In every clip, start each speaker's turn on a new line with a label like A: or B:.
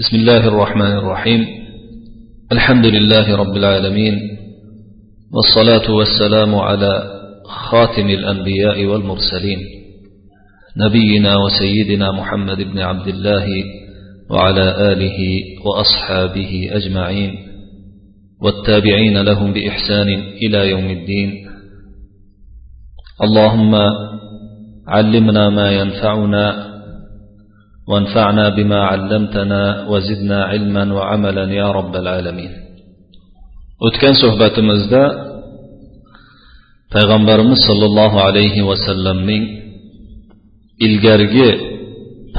A: بسم الله الرحمن الرحيم. الحمد لله رب العالمين. والصلاة والسلام على خاتم الأنبياء والمرسلين. نبينا وسيدنا محمد بن عبد الله وعلى آله وأصحابه أجمعين. والتابعين لهم بإحسان إلى يوم الدين. اللهم علمنا ما ينفعنا وانفعنا بما علمتنا وزدنا علما وعملا يا رب العالمين o'tgan suhbatimizda payg'ambarimiz sollallohu alayhi vasallamning ilgargi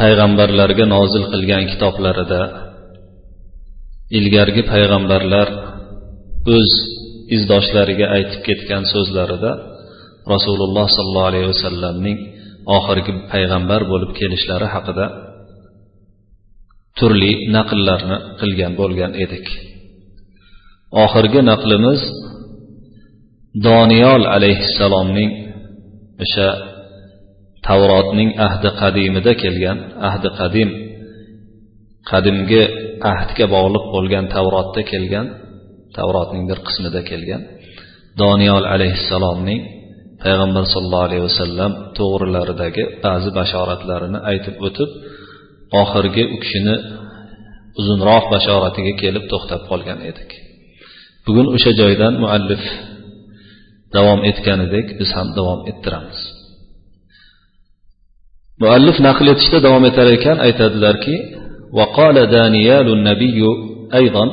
A: payg'ambarlarga nozil qilgan kitoblarida ilgargi payg'ambarlar o'z izdoshlariga aytib ketgan so'zlarida rasululloh sollallohu alayhi vasallamning oxirgi payg'ambar bo'lib kelishlari haqida turli naqllarni qilgan bo'lgan edik. Oxirgi naqlimiz doniyol alayhissalomning o'sha tavrotning ahdi qadimida kelgan ahdi qadim qadimgi ahdga bog'liq bo'lgan tavrotda kelgan tavrotning bir qismida kelgan doniyol alayhissalomning payg'ambar sollallohu alayhi vasallam to'g'rilaridagi ba'zi bashoratlarini aytib o'tib oxirgi u kishini uzunroq bashoratiga kelib to'xtab qolgan edik bugun o'sha joydan muallif davom etganidek biz ham davom ettiramiz muallif naql etishda davom etar ekan aytadilarki وقال دانيال النبي أيضا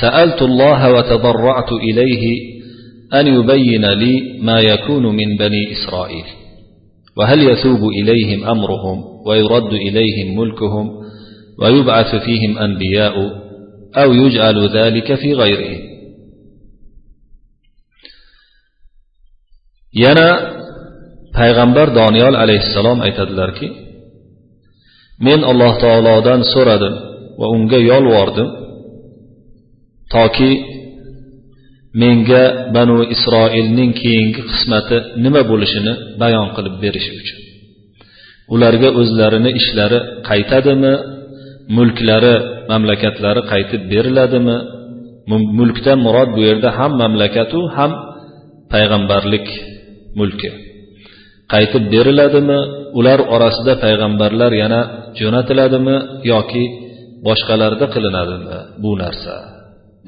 A: سألت الله وتضرعت إليه أن يبين لي ما يكون من بني إسرائيل وهل يثوب إليهم أمرهم ويرد إليهم ملكهم ويبعث فيهم أنبياء أو يجعل ذلك في غيرهم yana payg'ambar doniyol alayhissalom aytadilarki men alloh taolodan so'radim va unga yolvordim toki menga banu isroilning keyingi qismati nima bo'lishini bayon qilib berishi uchun ularga o'zlarini ishlari qaytadimi? Mulklari mamlakatlari qaytib beriladimi? Mulkdan murod bu yerda ham mamlakatu ham payg'ambarlik mulki. Qaytib beriladimi? Ular orasida payg'ambarlar yana jo'natiladimi yoki boshqalarda qilinadimi bu narsa?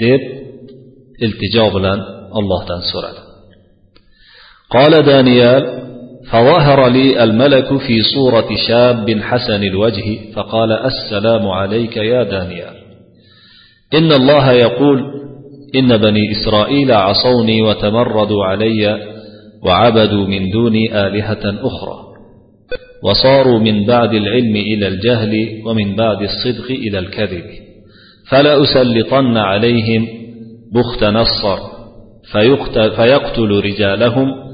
A: deb iltijo bilan allohdan so'radi. Qola daniyal فظهر لي الملك في صورة شاب حسن الوجه فقال السلام عليك يا دانيال. إن الله يقول إن بني إسرائيل عصوني وتمردوا علي وعبدوا من دوني آلهة أخرى وصاروا من بعد العلم إلى الجهل ومن بعد الصدق إلى الكذب فلا أسلطن عليهم بخت نصر فيقتل رجالهم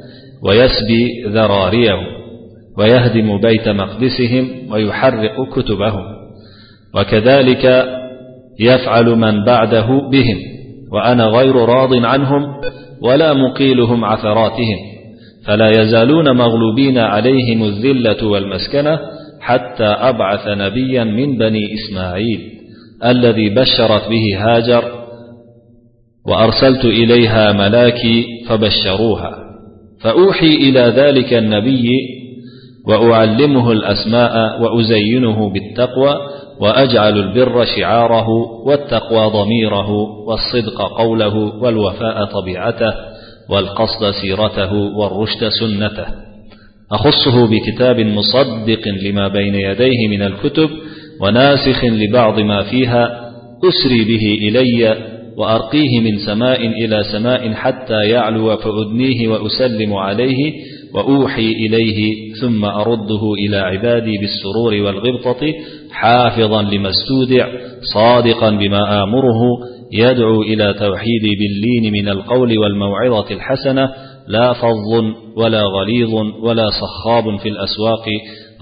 A: ويسبي ذراريهم ويهدم بيت مقدسهم ويحرق كتبهم. وكذلك يفعل من بعده بهم وأنا غير راض عنهم ولا مقيلهم عثراتهم. فلا يزالون مغلوبين عليهم الذلة والمسكنة حتى أبعث نبيا من بني إسماعيل الذي بشرت به هاجر وأرسلت إليها ملاكي فبشروها. فأوحي إلى ذلك النبي وأعلمه الأسماء وأزينه بالتقوى وأجعل البر شعاره والتقوى ضميره والصدق قوله والوفاء طبيعته والقصد سيرته والرشد سنته. أخصه بكتاب مصدق لما بين يديه من الكتب وناسخ لبعض ما فيها أسري به إلي وأرقيه من سماء إلى سماء حتى يعلو فأدنيه وأسلم عليه وأوحي إليه ثم أرده إلى عبادي بالسرور والغبطة حافظا لما استودع صادقا بما آمره يدعو إلى توحيد باللين من القول والموعظة الحسنة لا فظ ولا غليظ ولا صخاب في الأسواق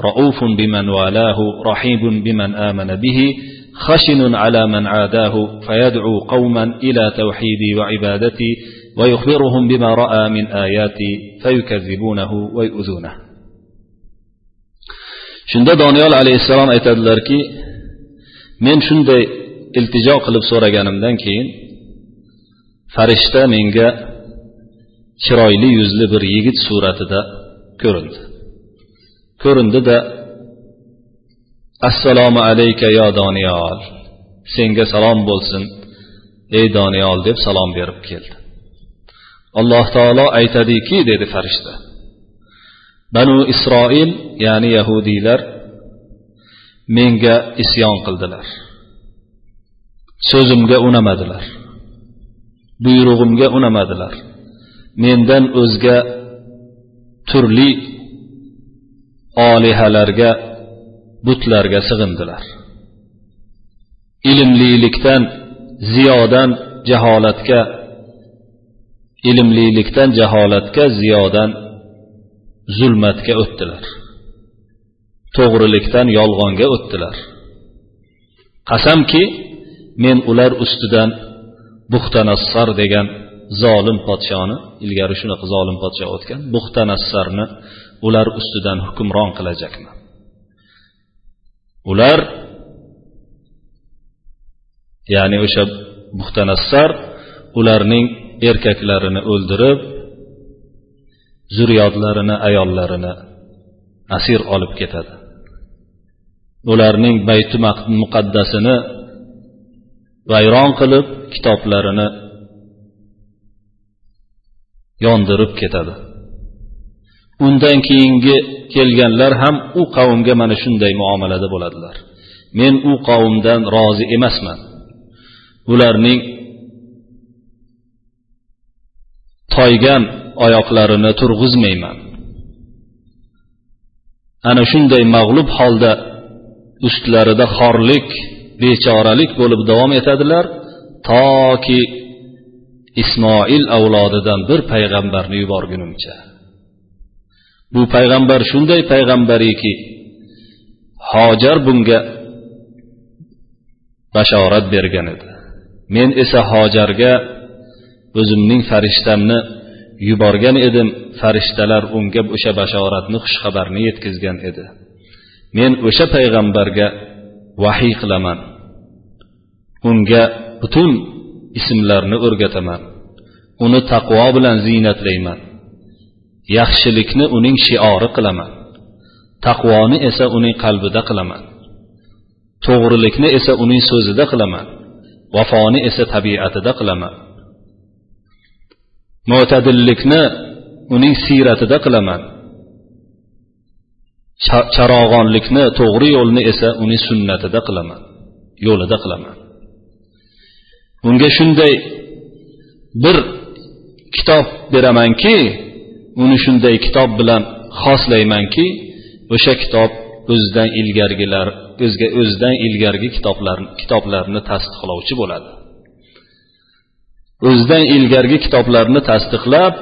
A: رؤوف بمن والاه رحيب بمن آمن به خشن على من عاداه فيدعو قوما إلى توحيدي وعبادتي ويخبرهم بما رأى من آياتي فيكذبونه ويؤذونه shunda doniyol alayhissalom aytadilarki men shunday iltijo qilib so'raganimdan keyin farishta menga chiroyli yuzli bir yigit suratida ko'rindi ko'rindida assalomu alayka yo doniyol senga salom bo'lsin. Ey doniyol deb salom berib keldi. Alloh taolo aytadiki dedi farishta. Banu isroil ya'ni yahudiylar menga isyon qildilar. So'zimga unamadilar. Buyrug'imga unamadilar. Mendan o'zga turli olihalarga butlarga sig'indilar. Ilmlilikdan ziyodan jaholatga ilmlilikdan jaholatga ziyodan zulmatga o'tdilar. To'g'rilikdan yolg'onga o'tdilar. Qasamki men ular ustidan buxtanassar degan zolim podshoni ilgari shunaqa zolim podsho o'tgan buxtanassarni ular ustidan hukmron qilajakman ular ya'ni o'sha muhtanassar ularning erkaklarini o'ldirib zurriyotlarini ayollarini asir olib ketadi. Ularning bayti muqaddasini vayron qilib kitoblarini yondirib ketadi. Undan keyingi kelganlar ham u qavmga mana shunday muomalada bo'ladilar. Men u qavmdan rozi emasman. Ularning toygan oyoqlarini turg'izmayman. Ana shunday mag'lub holda ustlarida xorlik bechoralik bo'lib davom etadilar toki ismoil avlodidan bir payg'ambarni yuborgunimcha. Bu payg'ambar shunday payg'ambariki hojar bunga bashorat bergan edi. Men esa hojarga o'zimning farishtamni yuborgan edim. Farishtalar unga o'sha bashoratni xushxabarni yetkazgan edi. Men o'sha payg'ambarga vahiy qilaman. Unga butun ismlarni o'rgataman. Uni taqvo bilan ziynatlayman. Yaxshilikni uning shiori qilaman. Taqvoni esa uning qalbida qilaman. To'g'rilikni esa uning so'zida qilaman. Vafoni esa tabiatida qilaman. Mo'tadillikni uning siyratida qilaman. Charog'onlikni to'g'ri yo'lni esa uning sunnatida qilaman. Yo'lida qilaman. Unga shunday bir kitob beramanki uni shunday kitob bilan xoslaymanki o'sha kitob o'zidan ilgargilar o'zga o'zidan ilgargi kitoblar kitoblarni tasdiqlovchi bo'ladi. O'zidan ilgargi kitoblarni tasdiqlab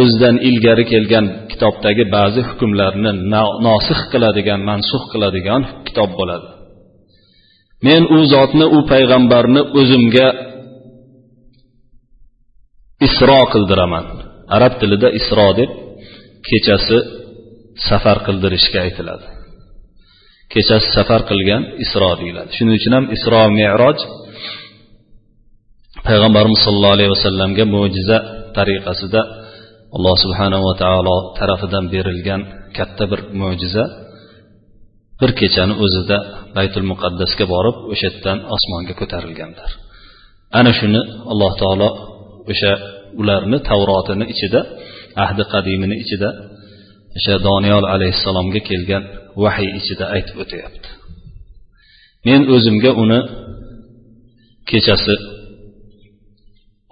A: o'zidan ilgari kelgan kitobdagi ba'zi hukmlarni nosih qiladigan mansux qiladigan kitob bo'ladi. Men u zotni u payg'ambarni o'zimga isro qildiraman. Arab tilida isro deb kechasi safar qildirishga aytiladi. Kechasi safar qilgan isro deyiladi. Shuning uchun ham isro meroj payg'ambarimiz sollallohu alayhi vasallamga mo'jiza tariqasida alloh subhanava taolo tarafidan berilgan katta bir mo'jiza bir kechani o'zida baytul muqaddasga borib o'sha yerdan osmonga ko'tarilganlar. Ana shuni alloh taolo o'sha ularni tavrotini ichida ahdi qadimini ichida o'sha doniyol alayhissalomga kelgan vahiy ichida aytib o'tyapti. Men o'zimga uni kechasi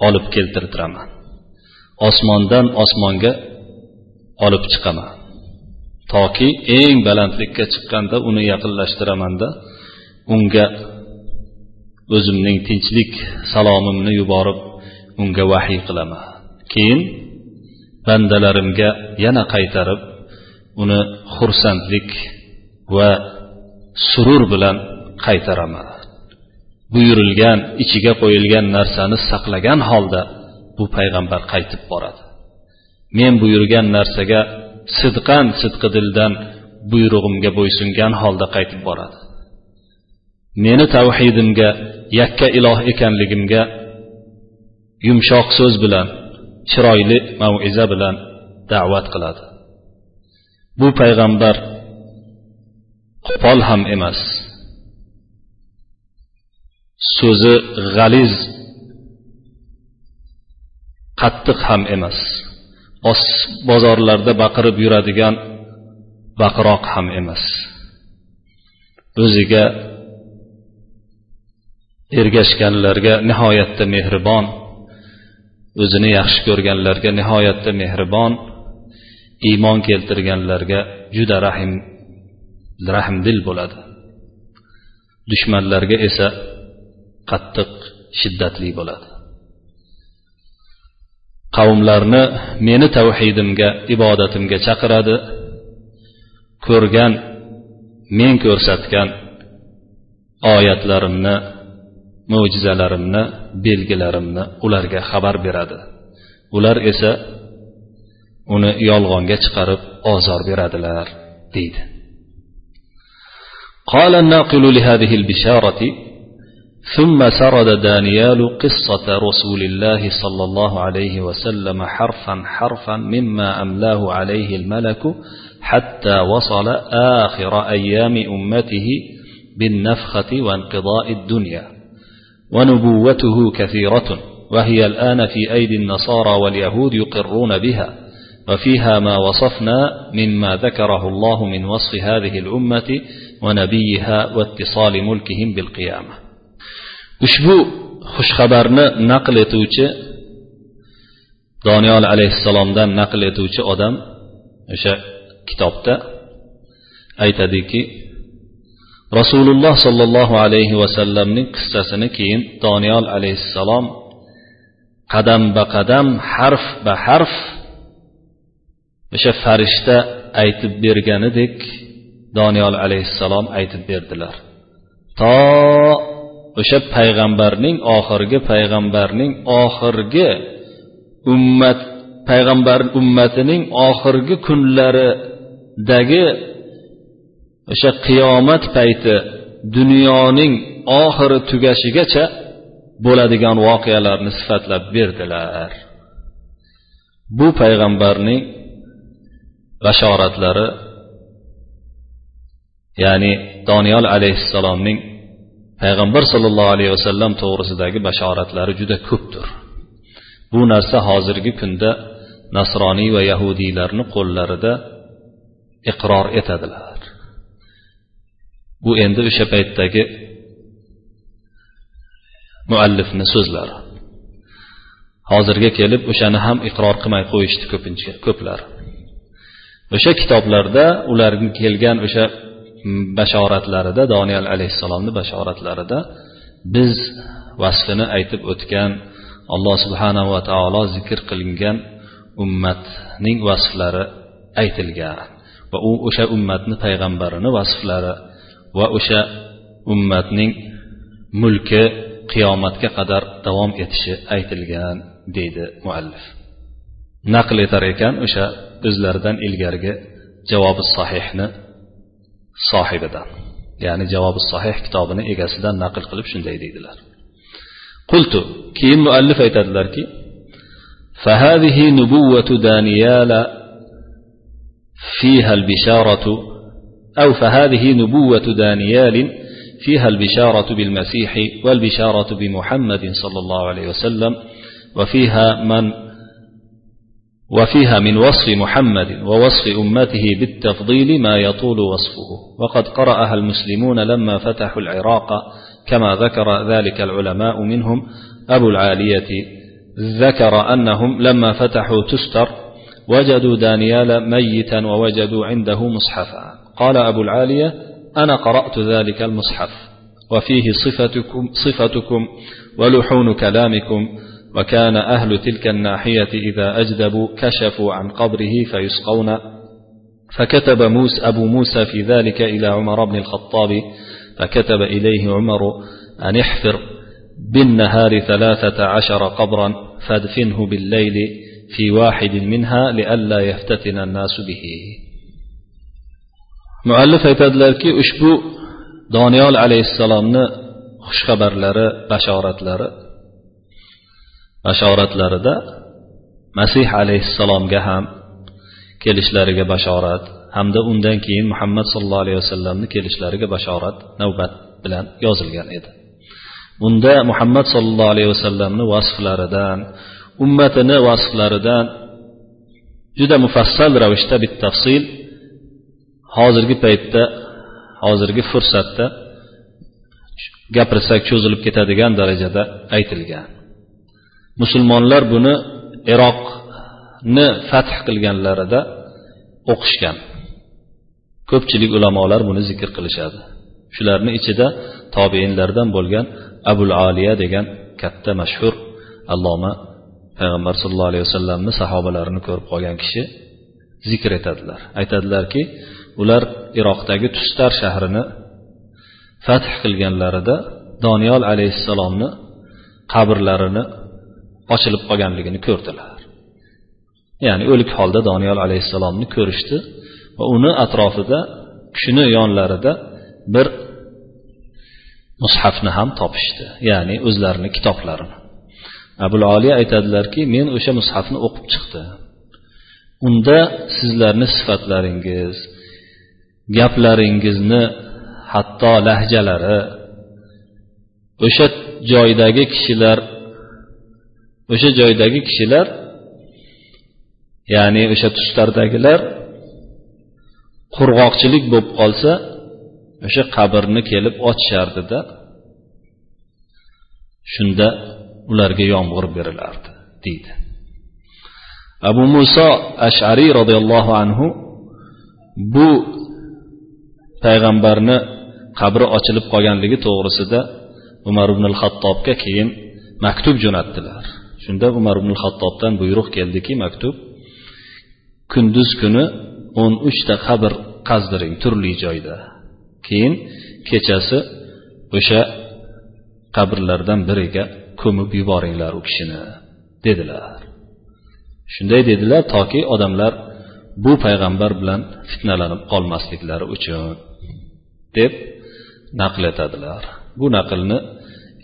A: olib keltirtiraman. Osmondan osmonga olib chiqaman. Toki eng balandlikka chiqqanda uni yaqinlashtiramanda unga o'zimning tinchlik salomimni yuborib unga vahiy qilaman keyin bandalarimga yana qaytarib uni xursandlik va surur bilan qaytaraman buyurilgan ichiga qo'yilgan narsani saqlagan holda bu payg'ambar qaytib boradi. Men buyurgan narsaga sidqan sidqi dildan buyrug'imga bo'ysungan holda qaytib boradi. Meni tavhidimga yakka iloh ekanligimga yumshoq so'z bilan chiroyli maviza bilan da'vat qiladi. Bu payg'ambar qo'pol ham emas. So'zi g'aliz qattiq ham emas. Os bozorlarda baqirib yuradigan baqiroq ham emas. O'ziga ergashganlarga nihoyatda mehribon o'zini yaxshi ko'rganlarga nihoyatda mehribon iymon keltirganlarga juda rahim rahmdil bo'ladi. Dushmanlarga esa qattiq shiddatli bo'ladi. Qavmlarni meni tavhidimga ibodatimga chaqiradi ko'rgan men ko'rsatgan oyatlarimni mo'jizalarimni belgilarimni ularga xabar beradi ular esa uni yolg'onga chiqarib ozor beradilar deydi قال الناقل لهذه البشارة ثم سرد دانيال قصة رسول الله صلى الله عليه وسلم حرفا حرفا مما أملاه عليه الملك حتى وصل آخر أيام أمته بالنفخة وانقضاء الدنيا ونبوته كثيرة وهي الآن في أيدي النصارى واليهود يقرون بها وفيها ما وصفنا مما ذكره الله من وصف هذه الأمة ونبيها واتصال ملكهم بالقيامة. Ushbu xushxabarni naql etuvchi doniyol alayhissalomdan naql etuvchi odam o'sha kitobda aytadiki rasululloh sollallohu alayhi vasallamning qissasini keyin doniyol alayhissalom qadam ba qadam harf ba harf o'sha farishta aytib berganidek doniyol alayhissalom aytib berdilar. To o'sha payg'ambarning oxirgi payg'ambarning oxirgi ummat payg'ambar ummatining oxirgi kunlaridagi o'sha qiyomat payti dunyoning oxiri tugashigacha bo'ladigan voqealarni sifatlab berdilar. Bu payg'ambarning bashoratlari ya'ni doniyol alayhissalomning payg'ambar sollallohu alayhi vasallam to'g'risidagi bashoratlari juda ko'pdir. Bu narsa hozirgi kunda nasroniy va yahudiylarni qo'llarida iqror etadilar. Bu endi o'sha paytdagi muallifni so'zlari. Hozirga kelib o'shani ham iqror qilmay qo'yishdi ko'pincha ko'plar. O'sha kitoblarda ularga kelgan o'sha mm, bashoratlarida doniyal alayhissalomni bashoratlarida biz vasfini aytib o'tgan alloh subhanahu va taolo zikr qilingan ummatning vasflari aytilgan va u o'sha ummatni payg'ambarini vasflari va o'sha ummatning mulki qiyomatga qadar davom etishi aytilgan deydi muallif naql etar ekan o'sha o'zlaridan ilgarigi javobi sahihni sohibidan ya'ni javobi sahih kitobini egasidan naql qilib shunday deydilar qultu keyin muallif aytadilarki فهذه نبوة دانيال فيها البشارة أو فهذه نبوة دانيال فيها البشارة بالمسيح والبشارة بمحمد صلى الله عليه وسلم وفيها من وفيها من وصف محمد ووصف أمته بالتفضيل ما يطول وصفه. وقد قرأها المسلمون لما فتحوا العراق كما ذكر ذلك العلماء منهم. أبو العالية ذكر أنهم لما فتحوا تستر وجدوا دانيال ميتا ووجدوا عنده مصحفا. قال أبو العالية أنا قرأت ذلك المصحف وفيه صفتكم, صفتكم ولحون كلامكم وكان أهل تلك الناحية إذا أجدبوا كشفوا عن قبره فيسقون. فكتب موسى أبو موسى في ذلك إلى عمر بن الخطاب فكتب إليه عمر أن احفر بالنهار ثلاثة عشر قبرا فادفنه بالليل في واحد منها لئلا يفتتن الناس به. Muallif aytadilarki ushbu doniyol alayhissalomni xushxabarlari bashoratlari bashoratlarida masih alayhissalomga ham kelishlariga bashorat hamda undan keyin muhammad sollallohu alayhi vasallamni kelishlariga bashorat navbat bilan yozilgan edi. Bunda muhammad sollallohu alayhi vasallamni vasflaridan ummatini vasflaridan juda mufassal ravishda bittafsil hozirgi paytda hozirgi fursatda gapirsak cho'zilib ketadigan darajada aytilgan. Musulmonlar buni iroqni fath qilganlarida o'qishgan. Ko'pchilik ulamolar buni zikr qilishadi. Shularni ichida tobeinlardan bo'lgan abul aliya degan katta mashhur alloma payg'ambar sallallohu alayhi vasallamni sahobalarini ko'rib qolgan kishi zikr etadilar. Aytadilarki ular iroqdagi tustar shahrini fath qilganlarida doniyol alayhissalomni qabrlarini ochilib qolganligini ko'rdilar. Ya'ni o'lik holda doniyol alayhissalomni ko'rishdi va uni atrofida kishini yonlarida bir mushafni ham topishdi ya'ni o'zlarini kitoblarini. Abul oliya aytadilarki men o'sha mushafni o'qib chiqdim. Unda sizlarni sifatlaringiz gaplaringizni hatto lahjalari o'sha joydagi kishilar o'sha joydagi kishilar ya'ni o'sha tuslardagilar qurg'oqchilik bo'lib qolsa o'sha qabrni kelib ochishardida shunda ularga yomg'ir berilardi deydi. Abu muso ashariy roziyallohu anhu bu payg'ambarni qabri ochilib qolganligi to'g'risida umar ibn hattobga keyin maktub jo'natdilar. Shunda umar ibn hattobdan buyruq keldiki maktub kunduz kuni o'n uchta qabr qazdiring turli joyda. Keyin kechasi o'sha qabrlardan biriga ko'mib yuboringlar u kishini dedilar. Shunday dedilar toki odamlar bu payg'ambar bilan fitnalanib qolmasliklari uchun deb naql etadilar bu naqlni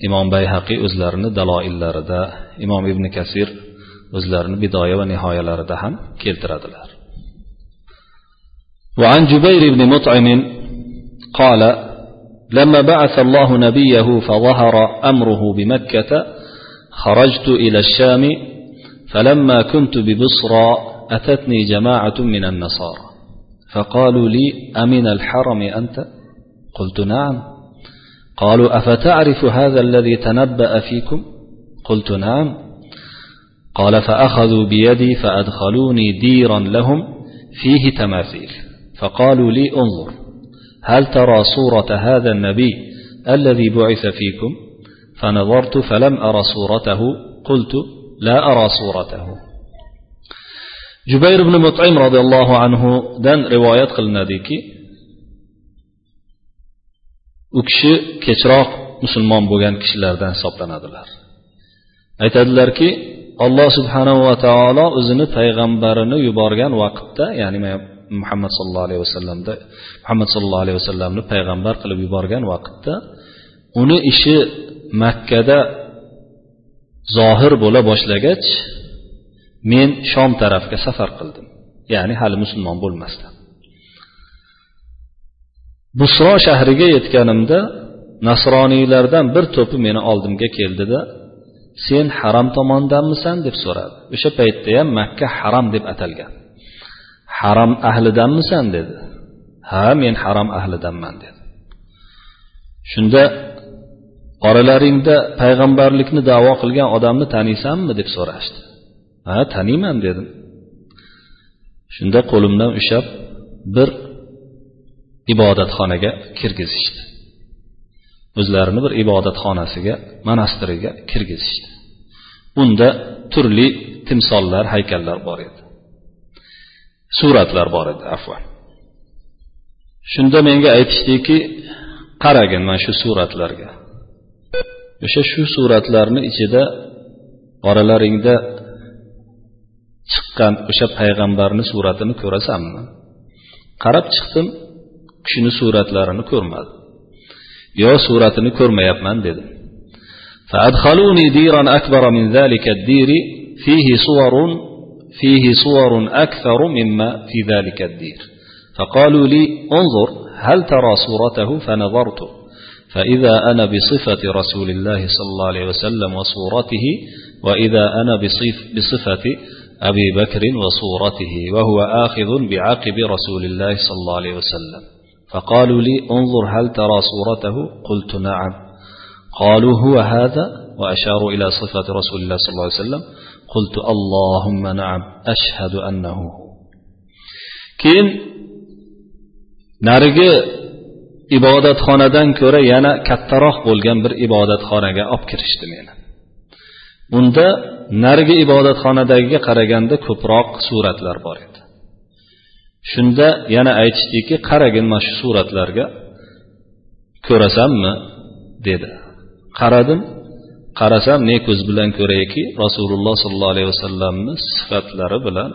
A: imom bayhaqiy o'zlarini daloillarida imom ibn kasir o'zlarini bidoya va nihoyalarida ham keltiradilar وعن جبير بن مطعم قال لما بعث الله نبيه فظهر امره بمكه خرجت الى الشام فلما كنت ببصرى اتتني جماعه من النصارى فقالوا لي امن الحرم انت قلت نعم. قالوا أفتعرف هذا الذي تنبأ فيكم؟ قلت نعم. قال فأخذوا بيدي فأدخلوني ديرا لهم فيه تماثيل. فقالوا لي انظر هل ترى صورة هذا النبي الذي بعث فيكم؟ فنظرت فلم أرى صورته قلت لا أرى صورته. jubayr ibn mutaim roziyallohu anhudan rivoyat qilinadiki u kishi kechroq musulmon bo'lgan kishilardan hisoblanadilar. Aytadilarki alloh subhanahu va taolo o'zini payg'ambarini yuborgan vaqtda ya'ni muhammad sallallohu alayhi vasallamda muhammad sallallohu alayhi vasallamni payg'ambar qilib yuborgan vaqtda uni ishi makkada zohir bo'la boshlagach men shom tarafga safar qildim. Ya'ni hali musulmon bo'lmasdan busro shahriga yetganimda nasroniylardan bir to'pi meni oldimga keldida sen haram tomondanmisan? deb so'radi. O'sha paytda ham makka haram deb atalgan. Haram ahlidanmisan? dedi. Ha men haram ahlidanman dedi. Shunda oralaringda payg'ambarlikni davo qilgan odamni taniysanmi? deb so'rashdi. Ha taniyman dedim. Shunda qo'limdan ushlab bir ibodatxonaga kirgizishdi. O'zlarini bir ibodatxonasiga monastiriga kirgizishdi. Unda turli timsollar haykallar bor edi. Suratlar bor edi afvan shunda menga aytishdiki qaragin mana shu suratlarga. O'sha shu suratlarni ichida oralaringda chiqqan o'sha payg'ambarni suratini ko'rasanmi? Qarab chiqdim kishini suratlarini ko'rmadim yo suratini ko'rmayapman dedim. فأدخلوني ديرا أكبر من ذلك الدير فيه صور فيه صور أكثر مما في ذلك الدير فقالوا لي انظر هل ترى صورته فنظرت فإذا أنا بصفة رسول الله صلى الله عليه وسلم وصورته وإذا أنا بصف بصفة أبي بكر وصورته وهو آخذ بعقب رسول الله صلى الله عليه وسلم فقالوا لي انظر هل ترى صورته قلت نعم قالوا هو هذا وأشاروا إلى صفة رسول الله صلى الله عليه وسلم قلت اللهم نعم أشهد أنه هو keyin narigi ibodatxonadan ko'ra yana kattaroq bo'lgan bir ibodatxonaga olib kirishdi meni unda narigi ibodatxonadagiga qaraganda ko'proq suratlar bor edi Shunda yana aytishdiki qaragin mana shu suratlarga ko'rasanmi? dedi. Qaradim qarasam ne ko'z bilan ko'rayki rasululloh sollallohu alayhi vasallamni sifatlari bilan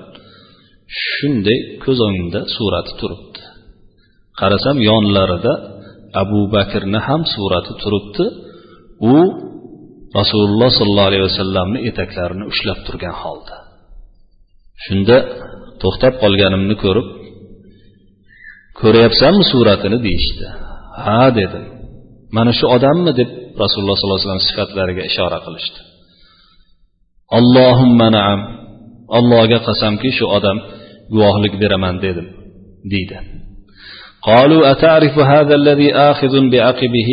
A: shunday ko'z o'ngimda surati turibdi. Qarasam yonlarida abu bakrni ham surati turibdi. U rasululloh sollallohu alayhi vasallamni etaklarini ushlab turgan holda. Shunda to'xtab qolganimni ko'rib ko'ryapsanmi suratini deyishdi ha dedim mana shu odammi deb rasululloh sollallohu alayhi vasallam sifatlariga ishora qilishdi allohumma naam allohga qasamki shu odam guvohlik beraman dedim deydi قالوا أتعرف هذا الذي آخذ بعقبه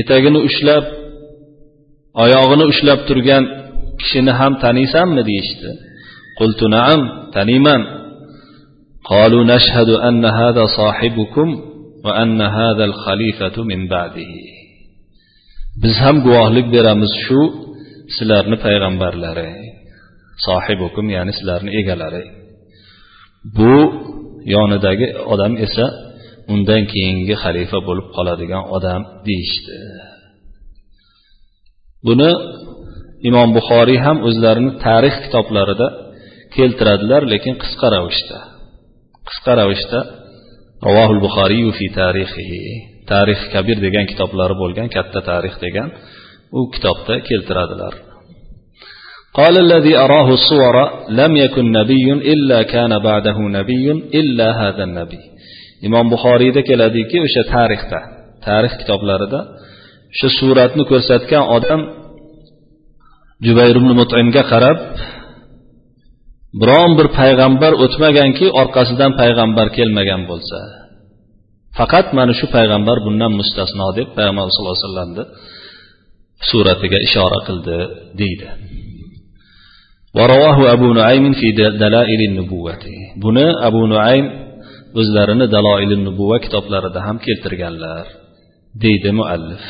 A: etagini ushlab oyog'ini ushlab turgan kishini ham taniysanmi deyishdi qultu naam taniyman قالوا نشهد أن هذا صاحبكم وأن هذا الخليفة من بعده biz ham guvohlik beramiz shu sizlarni payg'ambarlari sohibukum ya'ni sizlarni egalari bu yonidagi odam esa undan keyingi xalifa bo'lib qoladigan odam deyishdi buni imom buxoriy ham o'zlarini tarix kitoblarida keltiradilar lekin qisqa ravishda qisqa ravishda ravohul buxoriy fi tarixihi tarix kabir degan kitoblari bo'lgan katta tarix degan u kitobda keltiradilar قال الذي أراه الصور لم يكن نبي إلا كان بعده نبي إلا هذا النبي imom buxoriyda keladiki o'sha tarixda tarix kitoblarida o'sha suratni ko'rsatgan odam jubayr ibn mutimga qarab biron bir payg'ambar o'tmaganki orqasidan payg'ambar kelmagan bo'lsa faqat mana shu payg'ambar bundan mustasno deb payg'ambar sallallohu alayhi vasallamni suratiga ishora qildi deydi ورواه أبو نعيم في دلائل النبوة buni abu nuaym o'zlarini daloili nubuva kitoblarida ham keltirganlar deydi muallif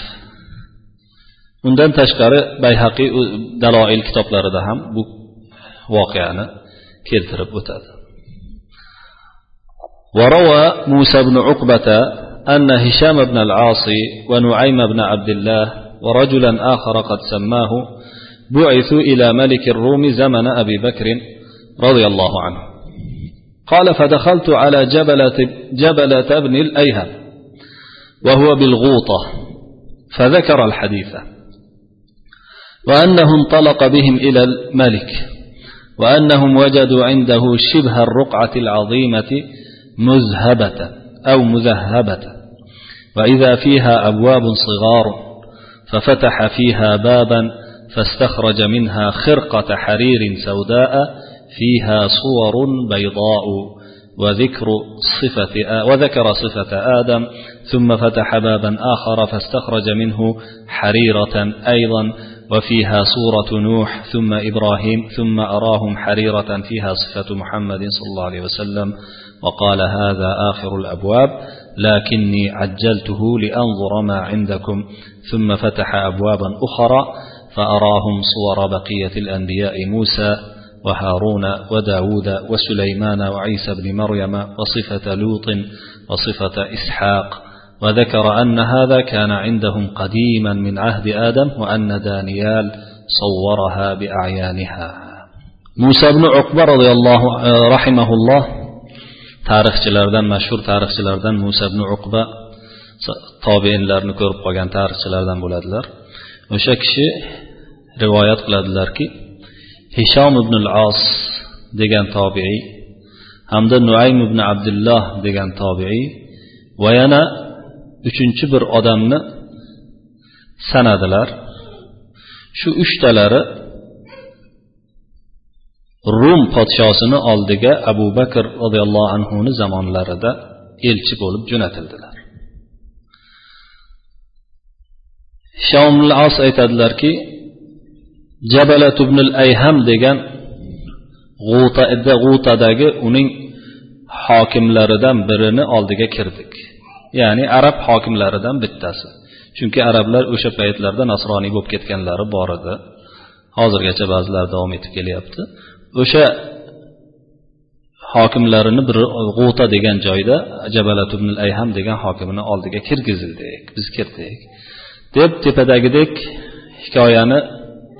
A: undan tashqari bayhaqiy daloil kitoblarida ham bu voqeani keltirib o'tadi وروى موسى بن عقبة أن هشام بن العاصي ونعيم بن عبد الله ورجلا آخر قد سماه بعثوا إلى ملك الروم زمن أبي بكر رضي الله عنه. قال فدخلت على جبلة, جبلة ابن الأيهم وهو بالغوطة فذكر الحديث وأنه انطلق بهم إلى الملك. وأنهم وجدوا عنده شبه الرقعة العظيمة مذهبة أو مذهبة وإذا فيها أبواب صغار ففتح فيها بابا فاستخرج منها خرقة حرير سوداء فيها صور بيضاء وذكر صفة وذكر صفة آدم ثم فتح بابا آخر فاستخرج منه حريرة أيضا وفيها صورة نوح ثم إبراهيم ثم أراهم حريرة فيها صفة محمد صلى الله عليه وسلم وقال هذا آخر الأبواب لكني عجلته لأنظر ما عندكم ثم فتح أبوابا أخرى فأراهم صور بقية الأنبياء موسى وهارون وداود وسليمان وعيسى بن مريم وصفة لوط وصفة إسحاق وذكر أن هذا كان عندهم قديما من عهد آدم وأن دانيال صورها بأعيانها. موسى بن عقبة رضي الله رحمه الله تاريخ جلردن مشهور تاريخ جلردن موسى بن عقبة تابعين لارن كورب وغان تاريخ جلردن بولادلر وشكشي روايات قلادلر كي هشام بن العاص degan طابعي hamda نعيم بن عبد الله tobiiy طابعي yana uchinchi bir odamni sanadilar. Shu uchtalari rum podshosini oldiga abu bakr roziyallohu anhuni zamonlarida elchi bo'lib jo'natildilar. Shomil as aytadilarki jabalat ibnul ayham degan g'utadagi uning hokimlaridan birini oldiga kirdik. Ya'ni arab hokimlaridan bittasi. Chunki arablar o'sha paytlarda nasroniy bo'lib ketganlari bor edi. Hozirgacha ba'zilar davom etib kelyapti. O'sha hokimlarini bir g'uta degan joyda jabalat ibn ayham degan hokimini oldiga kirgizildik biz kirdik. Deb tepadagidek hikoyani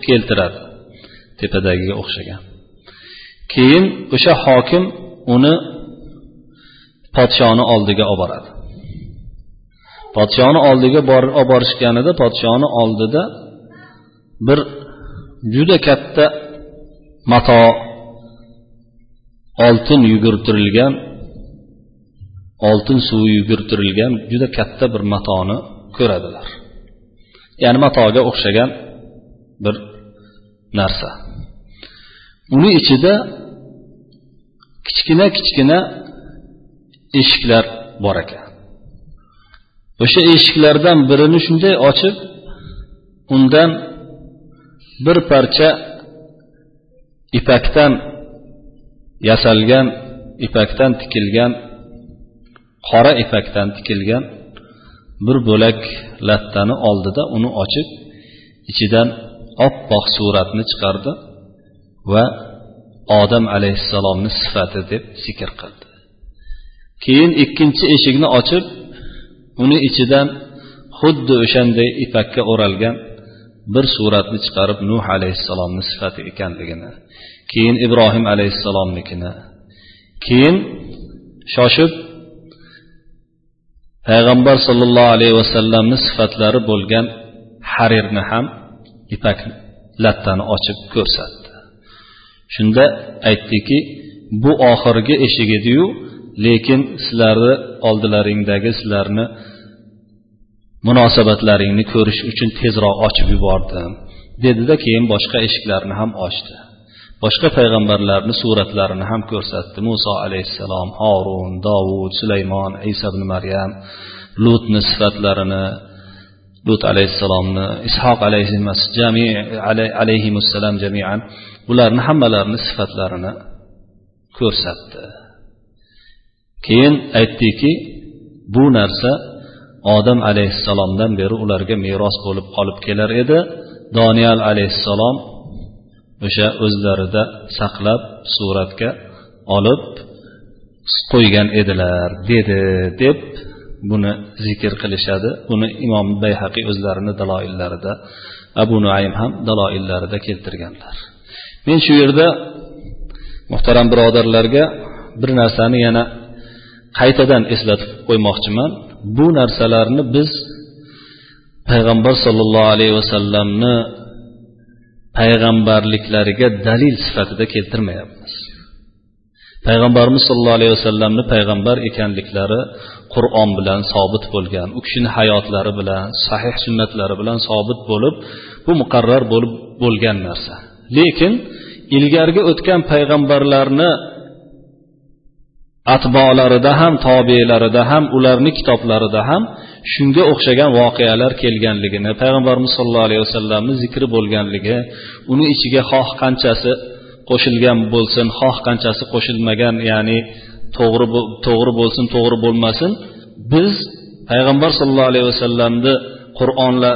A: keltiradi tepadagiga o'xshagan. Keyin o'sha hokim uni podshoni oldiga olib boradi podshoni oldiga olib borishganida podshoni oldida bir juda katta mato oltin yugurtirilgan oltin suvi yugurtirilgan juda katta bir matoni ko'radilar. Ya'ni matoga o'xshagan bir narsa. Uni ichida kichkina kichkina eshiklar bor ekan. O'sha eshiklardan birini shunday ochib undan bir parcha ipakdan yasalgan ipakdan tikilgan qora ipakdan tikilgan bir bo'lak lattani oldida uni ochib ichidan oppoq suratni chiqardi va odam alayhissalomni sifati deb zikr qildi. Keyin ikkinchi eshikni ochib uni ichidan xuddi o'shanday ipakka o'ralgan bir suratni chiqarib nuh alayhissalomni sifati ekanligini keyin ibrohim alayhissalomnikini keyin shoshib payg'ambar sollallohu alayhi vasallamni sifatlari bo'lgan harirni ham ipak lattani ochib ko'rsatdi. Shunda aytdiki bu oxirgi eshik ediyu lekin sizlarni oldilaringdagi sizlarni munosabatlaringni ko'rish uchun tezroq ochib yubordim dedida keyin boshqa eshiklarni ham ochdi. Boshqa payg'ambarlarni suratlarini ham ko'rsatdi. Muso alayhissalom horun dovud sulaymon iso ibn maryam lutni sifatlarini lut alayhissalomni ishoq alayhissalom jamian ularni hammalarini sifatlarini ko'rsatdi. Keyin aytdiki bu narsa odam alayhissalomdan beri ularga meros bo'lib qolib kelar edi. Doniyal alayhissalom o'sha o'zlarida saqlab suratga olib qo'ygan edilar dedi deb buni zikr qilishadi. Buni imom bayhaqiy o'zlarini daloillarida abu nuaym ham daloillarida keltirganlar. Men shu yerda muhtaram birodarlarga bir narsani yana qaytadan eslatib qo'ymoqchiman. Bu narsalarni biz payg'ambar sollallohu alayhi vasallamni payg'ambarliklariga dalil sifatida keltirmayapmiz. Payg'ambarimiz sollallohu alayhi vasallamni payg'ambar ekanliklari qur'on bilan sobit bo'lgan u kishini hayotlari bilan sahih sunnatlari bilan sobit bo'lib bu muqarrar bo'lib bo'lgan narsa. Lekin ilgarigi o'tgan payg'ambarlarni atbolarida ham tobelarida ham ularni kitoblarida ham shunga o'xshagan voqealar kelganligini payg'ambarimiz sollallohu alayhi vasallamni zikri bo'lganligi uni ichiga xoh qanchasi qo'shilgan bo'lsin xoh qanchasi qo'shilmagan ya'ni to'g'ri to'g'ri bo'lsin to'g'ri bo'lmasin biz payg'ambar sollallohu alayhi vasallamni qur'onlar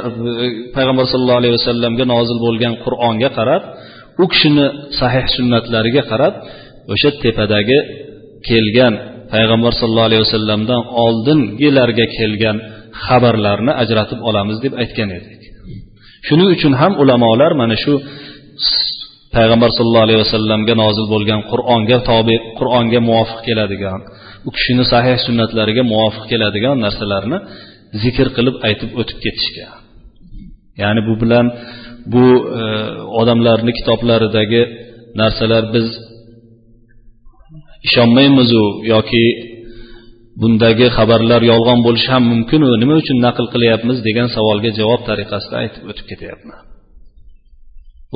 A: payg'ambar sollallohu alayhi vasallamga nozil bo'lgan qur'onga qarab u kishini sahih sunnatlariga qarab o'sha tepadagi kelgan payg'ambar sallallohu alayhi vasallamdan oldingilarga kelgan xabarlarni ajratib olamiz deb aytgan edik. Shuning uchun ham ulamolar mana shu payg'ambar sallallohu alayhi vasallamga nozil bo'lgan qur'onga tobe qur'onga muvofiq keladigan u kishini sahih sunnatlariga muvofiq keladigan narsalarni zikr qilib aytib o'tib ketishgan. Ya'ni bu bilan bu e, odamlarni kitoblaridagi narsalar biz ishonmaymizu yoki bundagi xabarlar yolg'on bo'lishi ham mumkinu. Nima uchun naql qilyapmiz degan savolga javob tariqasida aytib o'tib ketyapman.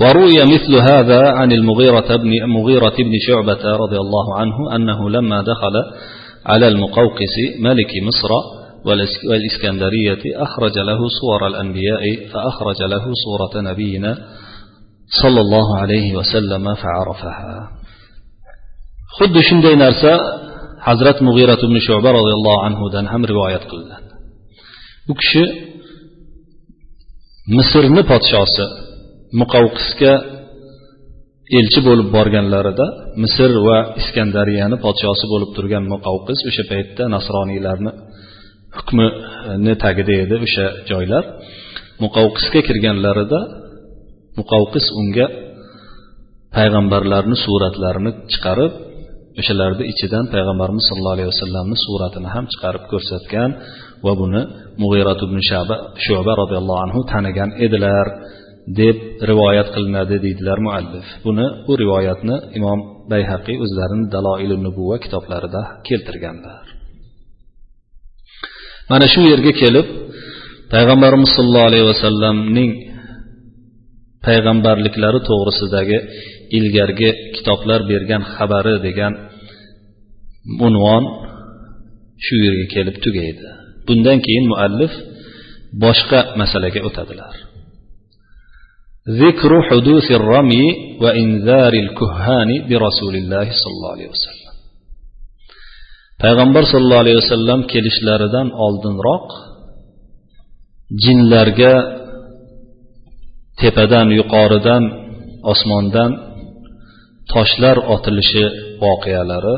A: وروي مثل هذا عن المغيرة بن مغيرة بن شعبة رضي الله عنه أنه لما دخل على المقوقس ملك مصر والإسكندرية أخرج له صور الأنبياء فأخرج له صورة نبينا صلى الله عليه وسلم فعرفها. Xuddi shunday narsa hazrat mug'irat ibn shuba roziyallohu anhudan ham rivoyat qilinadi u kishi misrni podshosi muqavqisga elchi bo'lib borganlarida misr va iskandariyani podshosi bo'lib turgan muqavqis o'sha paytda nasroniylarni hukmini tagida edi o'sha joylar. Muqavqisga kirganlarida muqavqis unga payg'ambarlarni suratlarini chiqarib o'shalarni ichidan payg'ambarimiz sollallohu alayhi vasallamni suratini ham chiqarib ko'rsatgan va buni mug'irat ibn shaba shuba roziyallohu anhu tanigan edilar deb rivoyat qilinadi deydilar muallif. Buni bu rivoyatni imom bayhaqiy o'zlarini daloili nubuva kitoblarida keltirganlar. Mana shu yerga kelib payg'ambarimiz sollallohu alayhi vasallamning payg'ambarliklari to'g'risidagi ilgargi kitoblar bergan xabari degan unvon shu yerga kelib tugaydi bundan keyin muallif boshqa masalaga o'tadilar ذكر حدوث الرمي وإنذار الكهان برسول الله صلى الله عليه وسلم payg'ambar sollallohu alayhi vasallam kelishlaridan oldinroq jinlarga tepadan yuqoridan osmondan toshlar otilishi voqealari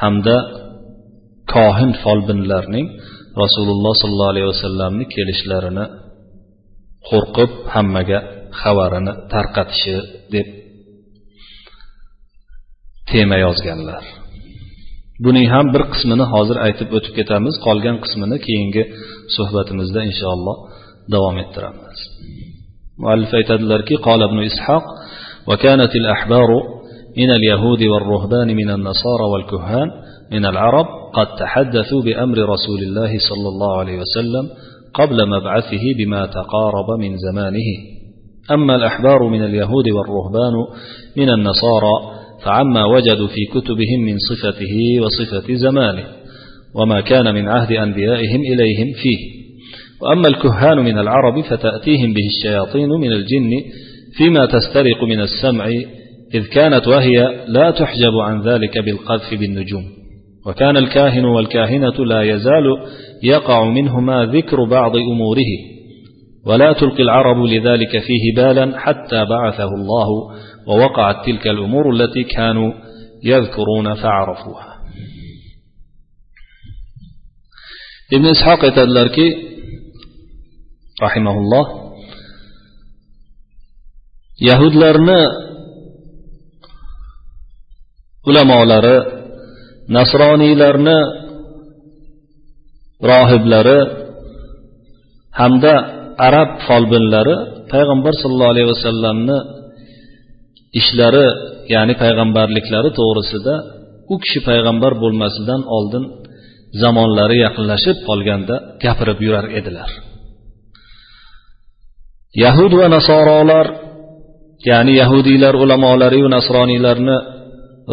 A: hamda kohin folbinlarning rasululloh sollallohu alayhi vasallamni kelishlarini qo'rqib hammaga xabarini tarqatishi deb tema yozganlar buning ham bir qismini hozir aytib o'tib ketamiz qolgan qismini keyingi suhbatimizda inshaalloh davom ettiramiz muallif aytadilarki قال ابن إسحاق وكانت الأحبار من اليهود والرهبان من النصارى والكهان من العرب قد تحدثوا بأمر رسول الله صلى الله عليه وسلم قبل مبعثه بما تقارب من زمانه. أما الأحبار من اليهود والرهبان من النصارى فعما وجدوا في كتبهم من صفته وصفة زمانه وما كان من عهد أنبيائهم إليهم فيه. وأما الكهان من العرب فتأتيهم به الشياطين من الجن فيما تسترق من السمع إذ كانت وهي لا تحجب عن ذلك بالقذف بالنجوم وكان الكاهن والكاهنة لا يزال يقع منهما ذكر بعض أموره ولا تلقي العرب لذلك فيه بالا حتى بعثه الله ووقعت تلك الأمور التي كانوا يذكرون فعرفوها. ابن إسحاق aytadilarki rahimaulloh yahudlarni ulamolari nasroniylarni rohiblari hamda arab folbinlari payg'ambar sollallohu alayhi vasallamni ishlari ya'ni payg'ambarliklari to'g'risida u kishi payg'ambar bo'lmasidan oldin zamonlari yaqinlashib qolganda gapirib yurar edilar. Yahud va nasorolar ya'ni yahudiylar ulamolariyu nasroniylarni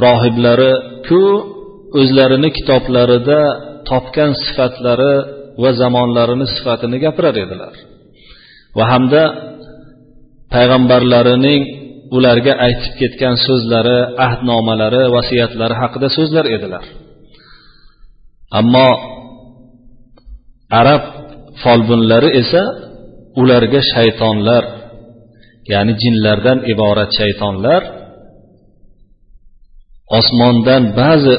A: rohiblari ku o'zlarini kitoblarida topgan sifatlari va zamonlarini sifatini gapirar edilar. Va hamda payg'ambarlarining ularga aytib ketgan so'zlari ahdnomalari vasiyatlari haqida so'zlar edilar. Ammo arab folbinlari esa ularga shaytonlar ya'ni jinlardan iborat shaytonlar osmondan ba'zi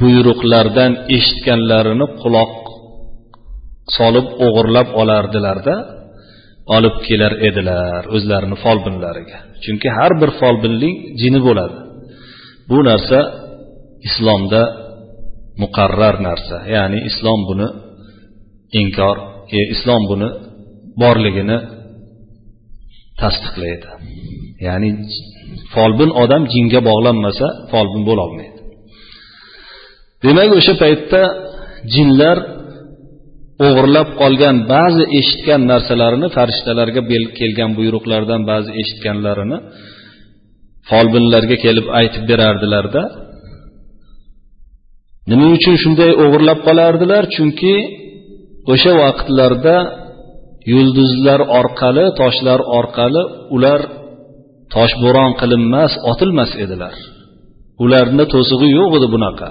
A: buyruqlardan eshitganlarini quloq solib o'g'irlab olardilarda olib kelar edilar o'zlarini folbinlariga. Chunki har bir folbinning jini bo'ladi. Bu narsa islomda muqarrar narsa. Ya'ni islom buni inkor e, islom buni borligini tasdiqlaydi. Ya'ni folbin odam jinga bog'lanmasa folbin bo'lolmaydi demak o'sha paytda jinlar o'g'irlab qolgan ba'zi eshitgan narsalarini farishtalarga kelgan buyruqlardan ba'zi eshitganlarini folbinlarga kelib aytib berardilarda nima uchun shunday o'g'irlab qolardilar? Chunki o'sha vaqtlarda yulduzlar orqali toshlar orqali ular toshbo'ron qilinmas otilmas edilar. Ularni to'sig'i yo'q edi bunaqa.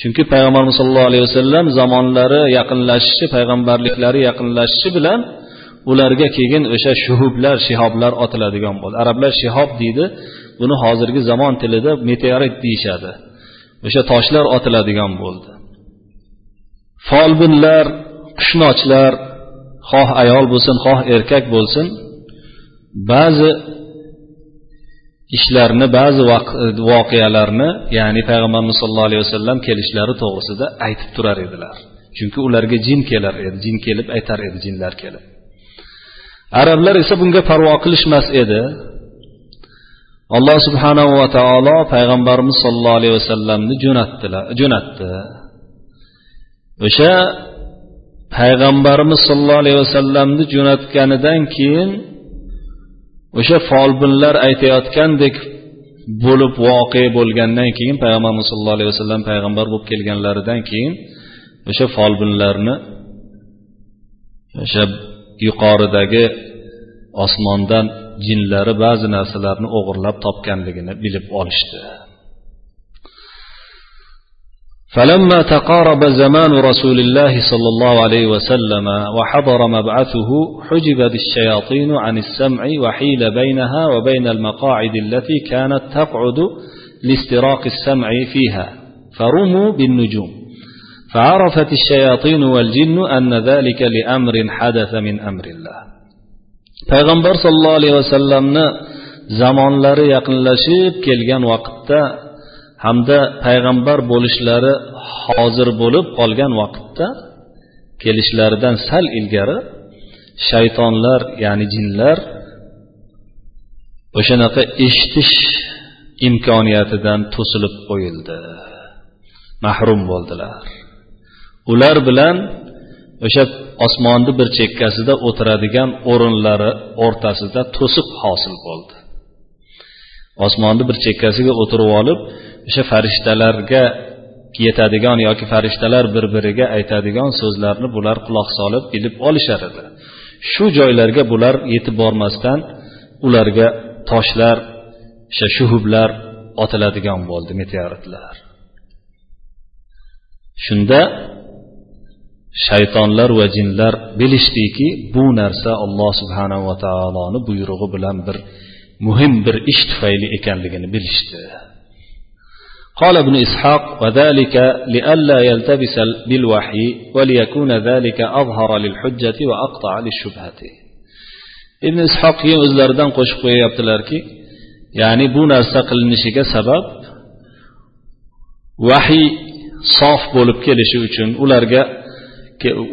A: Chunki payg'ambarimiz sollallohu alayhi vasallam zamonlari yaqinlashishi payg'ambarliklari yaqinlashishi bilan ularga keyin o'sha shuhublar shihoblar otiladigan bo'ldi. Arablar shihob deydi buni hozirgi zamon tilida meteorit deyishadi. O'sha toshlar otiladigan bo'ldi. Folbinlar qushnochlar xoh ayol bo'lsin xoh erkak bo'lsin ba'zi ishlarni ba'zi voqealarni ya'ni payg'ambarimiz sollallohu alayhi vasallam kelishlari to'g'risida aytib turar edilar. Chunki ularga jin kelar edi jin kelib aytar edi jinlar kelib. Arablar esa bunga parvo qilishmas edi. Alloh subhanahu va taolo payg'ambarimiz sollallohu alayhi vasallamni jo'natdilar jo'natdi. O'sha payg'ambarimiz sollallohu alayhi vasallamni jo'natganidan keyin o'sha folbinlar aytayotgandek bo'lib voqea bo'lgandan keyin payg'ambarimiz sollallohu alayhi vasallam payg'ambar bo'lib kelganlaridan keyin o'sha folbinlarni o'sha yuqoridagi osmondan jinlari ba'zi narsalarni o'g'irlab topganligini bilib olishdi. فلما تقارب زمان رسول الله صلى الله عليه وسلم وحضر مبعثه حجبت الشياطين عن السمع وحيل بينها وبين المقاعد التي كانت تقعد لاستراق السمع فيها فرموا بالنجوم. فعرفت الشياطين والجن أن ذلك لأمر حدث من أمر الله. payg'ambar sollallohu alayhi vasallamni zamonlari yaqinlashib kelgan vaqtda hamda payg'ambar bo'lishlari hozir bo'lib qolgan vaqtda kelishlaridan sal ilgari shaytonlar ya'ni jinlar o'shanaqa eshitish imkoniyatidan to'silib qo'yildi. Mahrum bo'ldilar. Ular bilan o'sha osmonni bir chekkasida o'tiradigan o'rinlari o'rtasida to'siq hosil bo'ldi. Osmonni bir chekkasiga o'tirib olib o'sha farishtalarga yetadigan yoki farishtalar bir biriga aytadigan so'zlarni bular quloq solib bilib olishar edi. Shu joylarga bular yetib bormasdan ularga toshlar o'sha shuhublar otiladigan bo'ldi meteoritlar. Shunda shaytonlar va jinlar bilishdiki bu narsa alloh subhanava taoloni buyrug'i bilan bir muhim bir ish tufayli ekanligini bilishdi. قال ابن إسحاق وذلك لئلا يلتبس بالوحي وليكون ذلك أظهر للحجة وأقطع للشبهة ibn ishoq keyin o'zlaridan qo'shib qo'yyaptilarki ya'ni bu narsa qilinishiga sabab vahiy sof bo'lib kelishi uchun ularga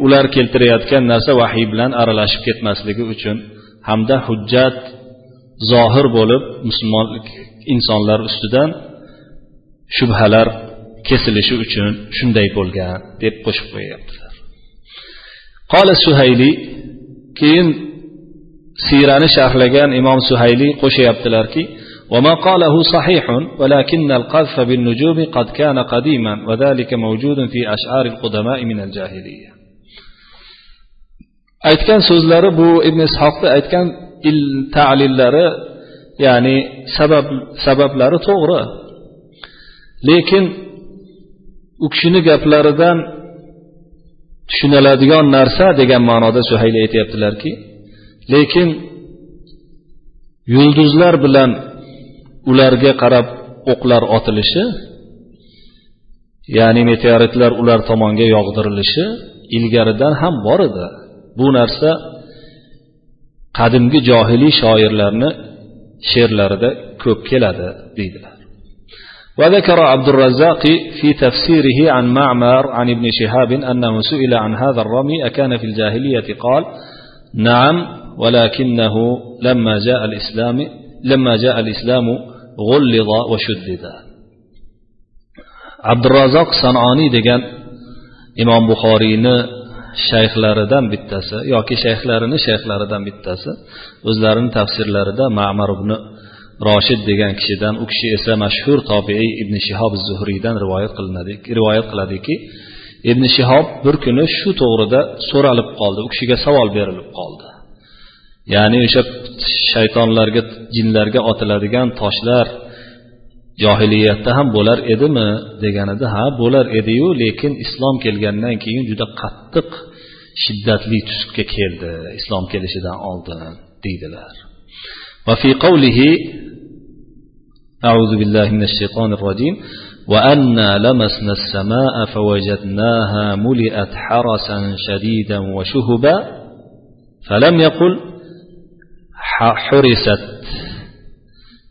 A: ular keltirayotgan narsa vahiy bilan aralashib ketmasligi uchun hamda hujjat zohir bo'lib musulmon insonlar ustidan shubhalar kesilishi uchun shunday bo'lgan deb qo'shib qo'yyaptilar qola suhayli keyin siyrani sharhlagan imom suhayli qo'shyaptilarki وما قاله صحيح ولكن القذف بالنجوم قد كان قديما وذلك موجود في أشعار القدماء من الجاهلية aytgan so'zlari bu ibn ishoqni aytgan talillari ya'ni sabab sabablari to'g'ri Lekin u kishini gaplaridan tushuniladigan narsa degan ma'noda suhayli aytyaptilarki lekin yulduzlar bilan ularga qarab o'qlar otilishi ya'ni meteoritlar ular tomonga yog'dirilishi ilgaridan ham bor edi. Bu narsa qadimgi johiliy shoirlarni she'rlarida ko'p keladi deydilar وذكر عبد الرزاق في تفسيره عن معمر عن ابن شهاب أنه سئل عن هذا الرمي أكان في الجاهلية قال نعم ولكنه لما جاء الإسلام لما جاء الإسلام غلظ وشدد عبد الرزاق صنعاني degan imom buxoriyni shayxlaridan bittasi yoki shayxlarini shayxlaridan bittasi o'zlarini tafsirlarida mamar ibn roshid degan kishidan u kishi esa mashhur tobiiy ibn shihob zuhriydan rivoyat qilinadi rivoyat qiladiki ibn shihob bir kuni shu to'g'rida so'ralib qoldi u kishiga savol berilib qoldi. Ya'ni o'sha shaytonlarga jinlarga otiladigan toshlar johiliyatda ham bo'lar edimi deganida ha bo'lar ediyu lekin islom kelgandan keyin juda qattiq shiddatli tusga keldi islom kelishidan oldin deydilar. وفي قوله أعوذ بالله من الشيطان الرجيم وأنا لمسنا السماء فوجدناها ملئت حرسا شديدا وشهبا فلم يقل حرست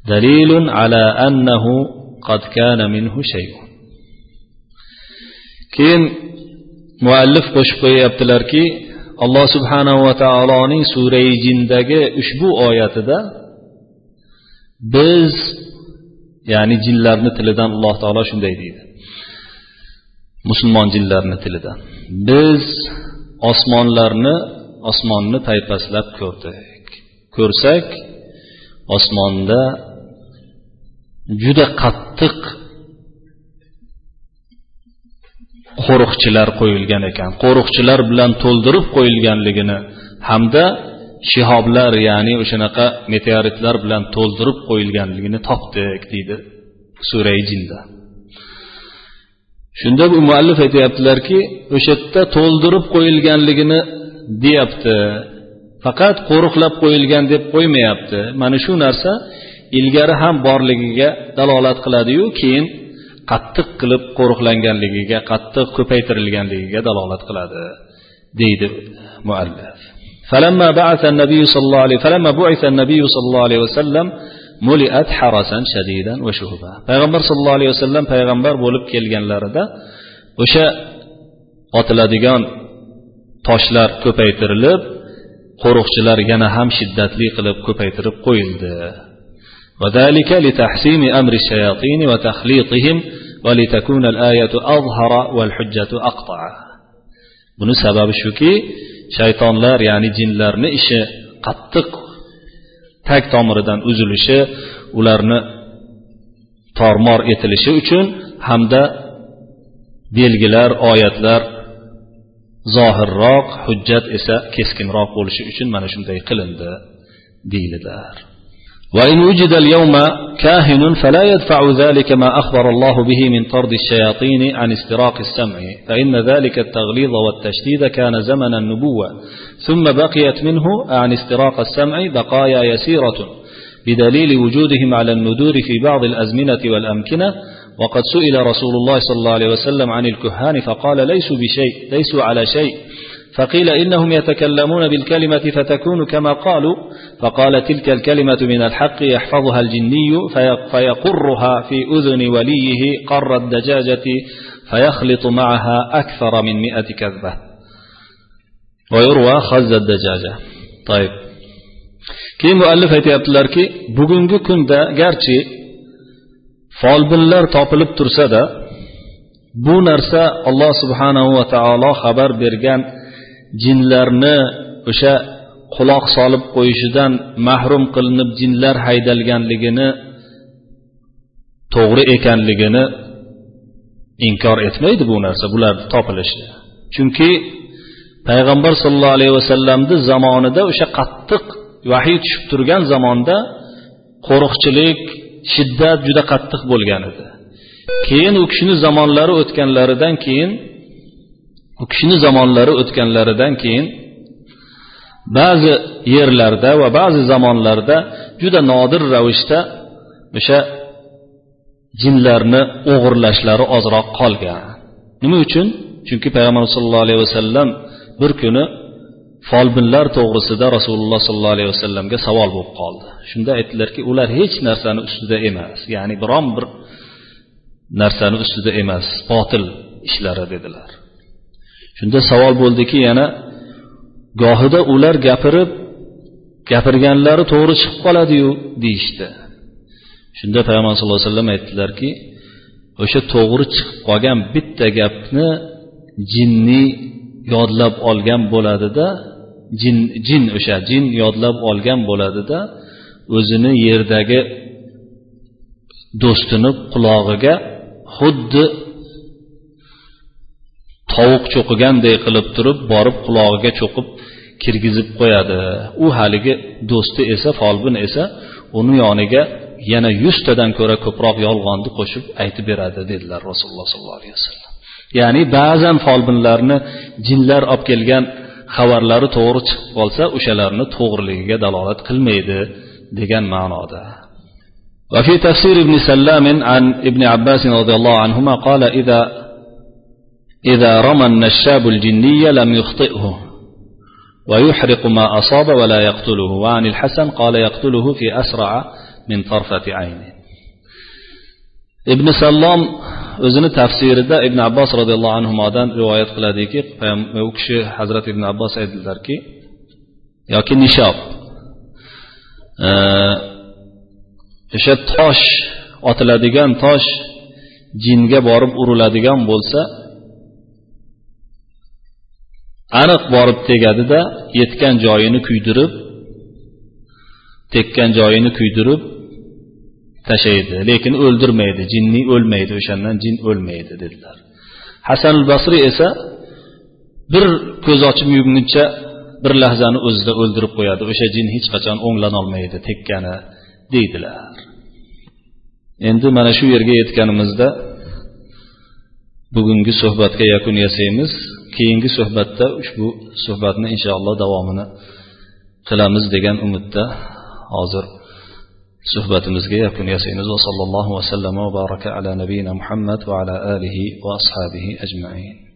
A: دليل على أنه قد كان منه شيء keyin muallif qo'shib qo'yyaptilarki alloh subhanava taoloning surai jindagi ushbu oyatida biz ya'ni jinlarni tilidan alloh taolo shunday deydi. Musulmon jinlarni tilidan. Biz osmonlarni osmonni paypaslab ko'rdik. Ko'rsak osmonda juda qattiq qo'riqchilar qo'yilgan ekan. Qo'riqchilar bilan to'ldirib qo'yilganligini hamda shihoblar ya'ni o'shanaqa meteoritlar bilan to'ldirib qo'yilganligini topdik deydi surai jinda. Shunda bu muallif aytyaptilarki o'sha yerda to'ldirib qo'yilganligini deyapti. Faqat qo'riqlab qo'yilgan deb qo'ymayapti. Mana shu narsa ilgari ham borligiga dalolat qiladiyu keyin qattiq qilib qo'riqlanganligiga qattiq ko'paytirilganligiga dalolat qiladi deydi muallif. فلما بعث النبي صلى الله عليه فلما بعث النبي صلى الله عليه وسلم ملئت حرسا شديدا وشهبا payg'ambar sallallohu alayhi vasallam payg'ambar bo'lib kelganlarida o'sha otiladigan toshlar ko'paytirilib qo'riqchilar yana ham shiddatli qilib ko'paytirib qo'yildi وذلك لتحسيم أمر الشياطين وتخليطهم ولتكون الآية أظهر والحجة أقطع buni sababi shuki shaytonlar ya'ni jinlarni ishi qattiq tag tomiridan uzilishi ularni tormor etilishi uchun hamda belgilar oyatlar zohirroq hujjat esa keskinroq bo'lishi uchun mana shunday qilindi deyildilar وإن وجد اليوم كاهن فلا يدفع ذلك ما أخبر الله به من طرد الشياطين عن استراق السمع فإن ذلك التغليظ والتشديد كان زمن النبوة ثم بقيت منه عن استراق السمع بقايا يسيرة بدليل وجودهم على الندور في بعض الأزمنة والأمكنة وقد سئل رسول الله صلى الله عليه وسلم عن الكهان فقال ليسوا بشيء ليسوا على شيء. فقيل إنهم يتكلمون بالكلمة فتكون كما قالوا فقال تلك الكلمة من الحق يحفظها الجني فيقرها في أذن وليه قر الدجاجة فيخلط معها أكثر من مئة كذبة. ويروى خز الدجاجة. طيب. keyin muallif aytyaptilarki bugungi kunda garchi folbinlar topilib tursada bu narsa alloh subhanahu va taolo xabar bergan jinlarni o'sha quloq solib qo'yishidan mahrum qilinib jinlar haydalganligini to'g'ri ekanligini inkor etmaydi bu narsa bularni topilishi chunki payg'ambar sollallohu alayhi vasallamni zamonida o'sha qattiq vahiy tushib turgan zamonda qo'riqchilik shiddat juda qattiq bo'lgan edi. Keyin u kishini zamonlari o'tganlaridan keyin u kishini zamonlari o'tganlaridan keyin ba'zi yerlarda va ba'zi zamonlarda juda nodir ravishda o'sha jinlarni o'g'irlashlari ozroq qolgan. Nima uchun? Chunki payg'ambar sallallohu alayhi vasallam bir kuni folbinlar to'g'risida rasululloh sollallohu alayhi vasallamga savol bo'lib qoldi. Shunda aytdilarki ular hech narsani ustida emas ya'ni biron bir narsani ustida emas botil ishlari dedilar. Shunda savol bo'ldiki yana gohida ular gapirib gapirganlari to'g'ri chiqib qoladiyu deyishdi. Shunda payg'ambar sallallohu alayhi vasallam aytdilarki o'sha to'g'ri chiqib qolgan bitta gapni jinni yodlab olgan bo'ladida jin jin o'sha jin yodlab olgan bo'ladida o'zini yerdagi do'stini qulog'iga xuddi tovuq cho'qiganday qilib turib borib qulog'iga cho'qib kirgizib qo'yadi u haligi do'sti esa folbin esa uni yoniga yana yuztadan ko'ra ko'proq yolg'onni qo'shib aytib beradi dedilar rasululloh sollallohu alayhi vasallam ya'ni ba'zan folbinlarni jinlar olib kelgan xabarlari to'g'ri chiqib qolsa o'shalarni to'g'riligiga dalolat qilmaydi degan ma'noda وفي تفسير ابن سلام عن ابن عباس رضي الله عنهما قال إذا إذا رمى النشاب الجني لم يخطئه ويحرق ما أصاب ولا يقتله وعن الحسن قال يقتله في أسرع من طرفة عينه ibn sallom o'zini tafsirida ibn abbos roziyallohu anhudan rivoyat qiladiki u kishi hazrati ibn abbos aytdilarki yoki nishob o'sha tosh otiladigan tosh jinga borib uriladigan bo'lsa aniq borib tegadida yetgan joyini kuydirib tekkan joyini kuydirib tashlaydi lekin o'ldirmaydi jinni o'lmaydi o'shandan jin o'lmaydi dedilar. Hasan basriy esa bir ko'z ochib yumguncha bir lahzani o'zida o'ldirib qo'yadi. O'sha jin hech qachon o'nglanolmaydi tekkani deydilar. Endi mana shu yerga yetganimizda bugungi suhbatga yakun yasaymiz. Keyingi suhbatda ushbu suhbatni inshaalloh davomini qilamiz degan umidda hozir suhbatimizga yakun yasaymiz va sallallohu vasallam va baraka ala nabiyina muhammad va ala alihi va ashabihi ajmain.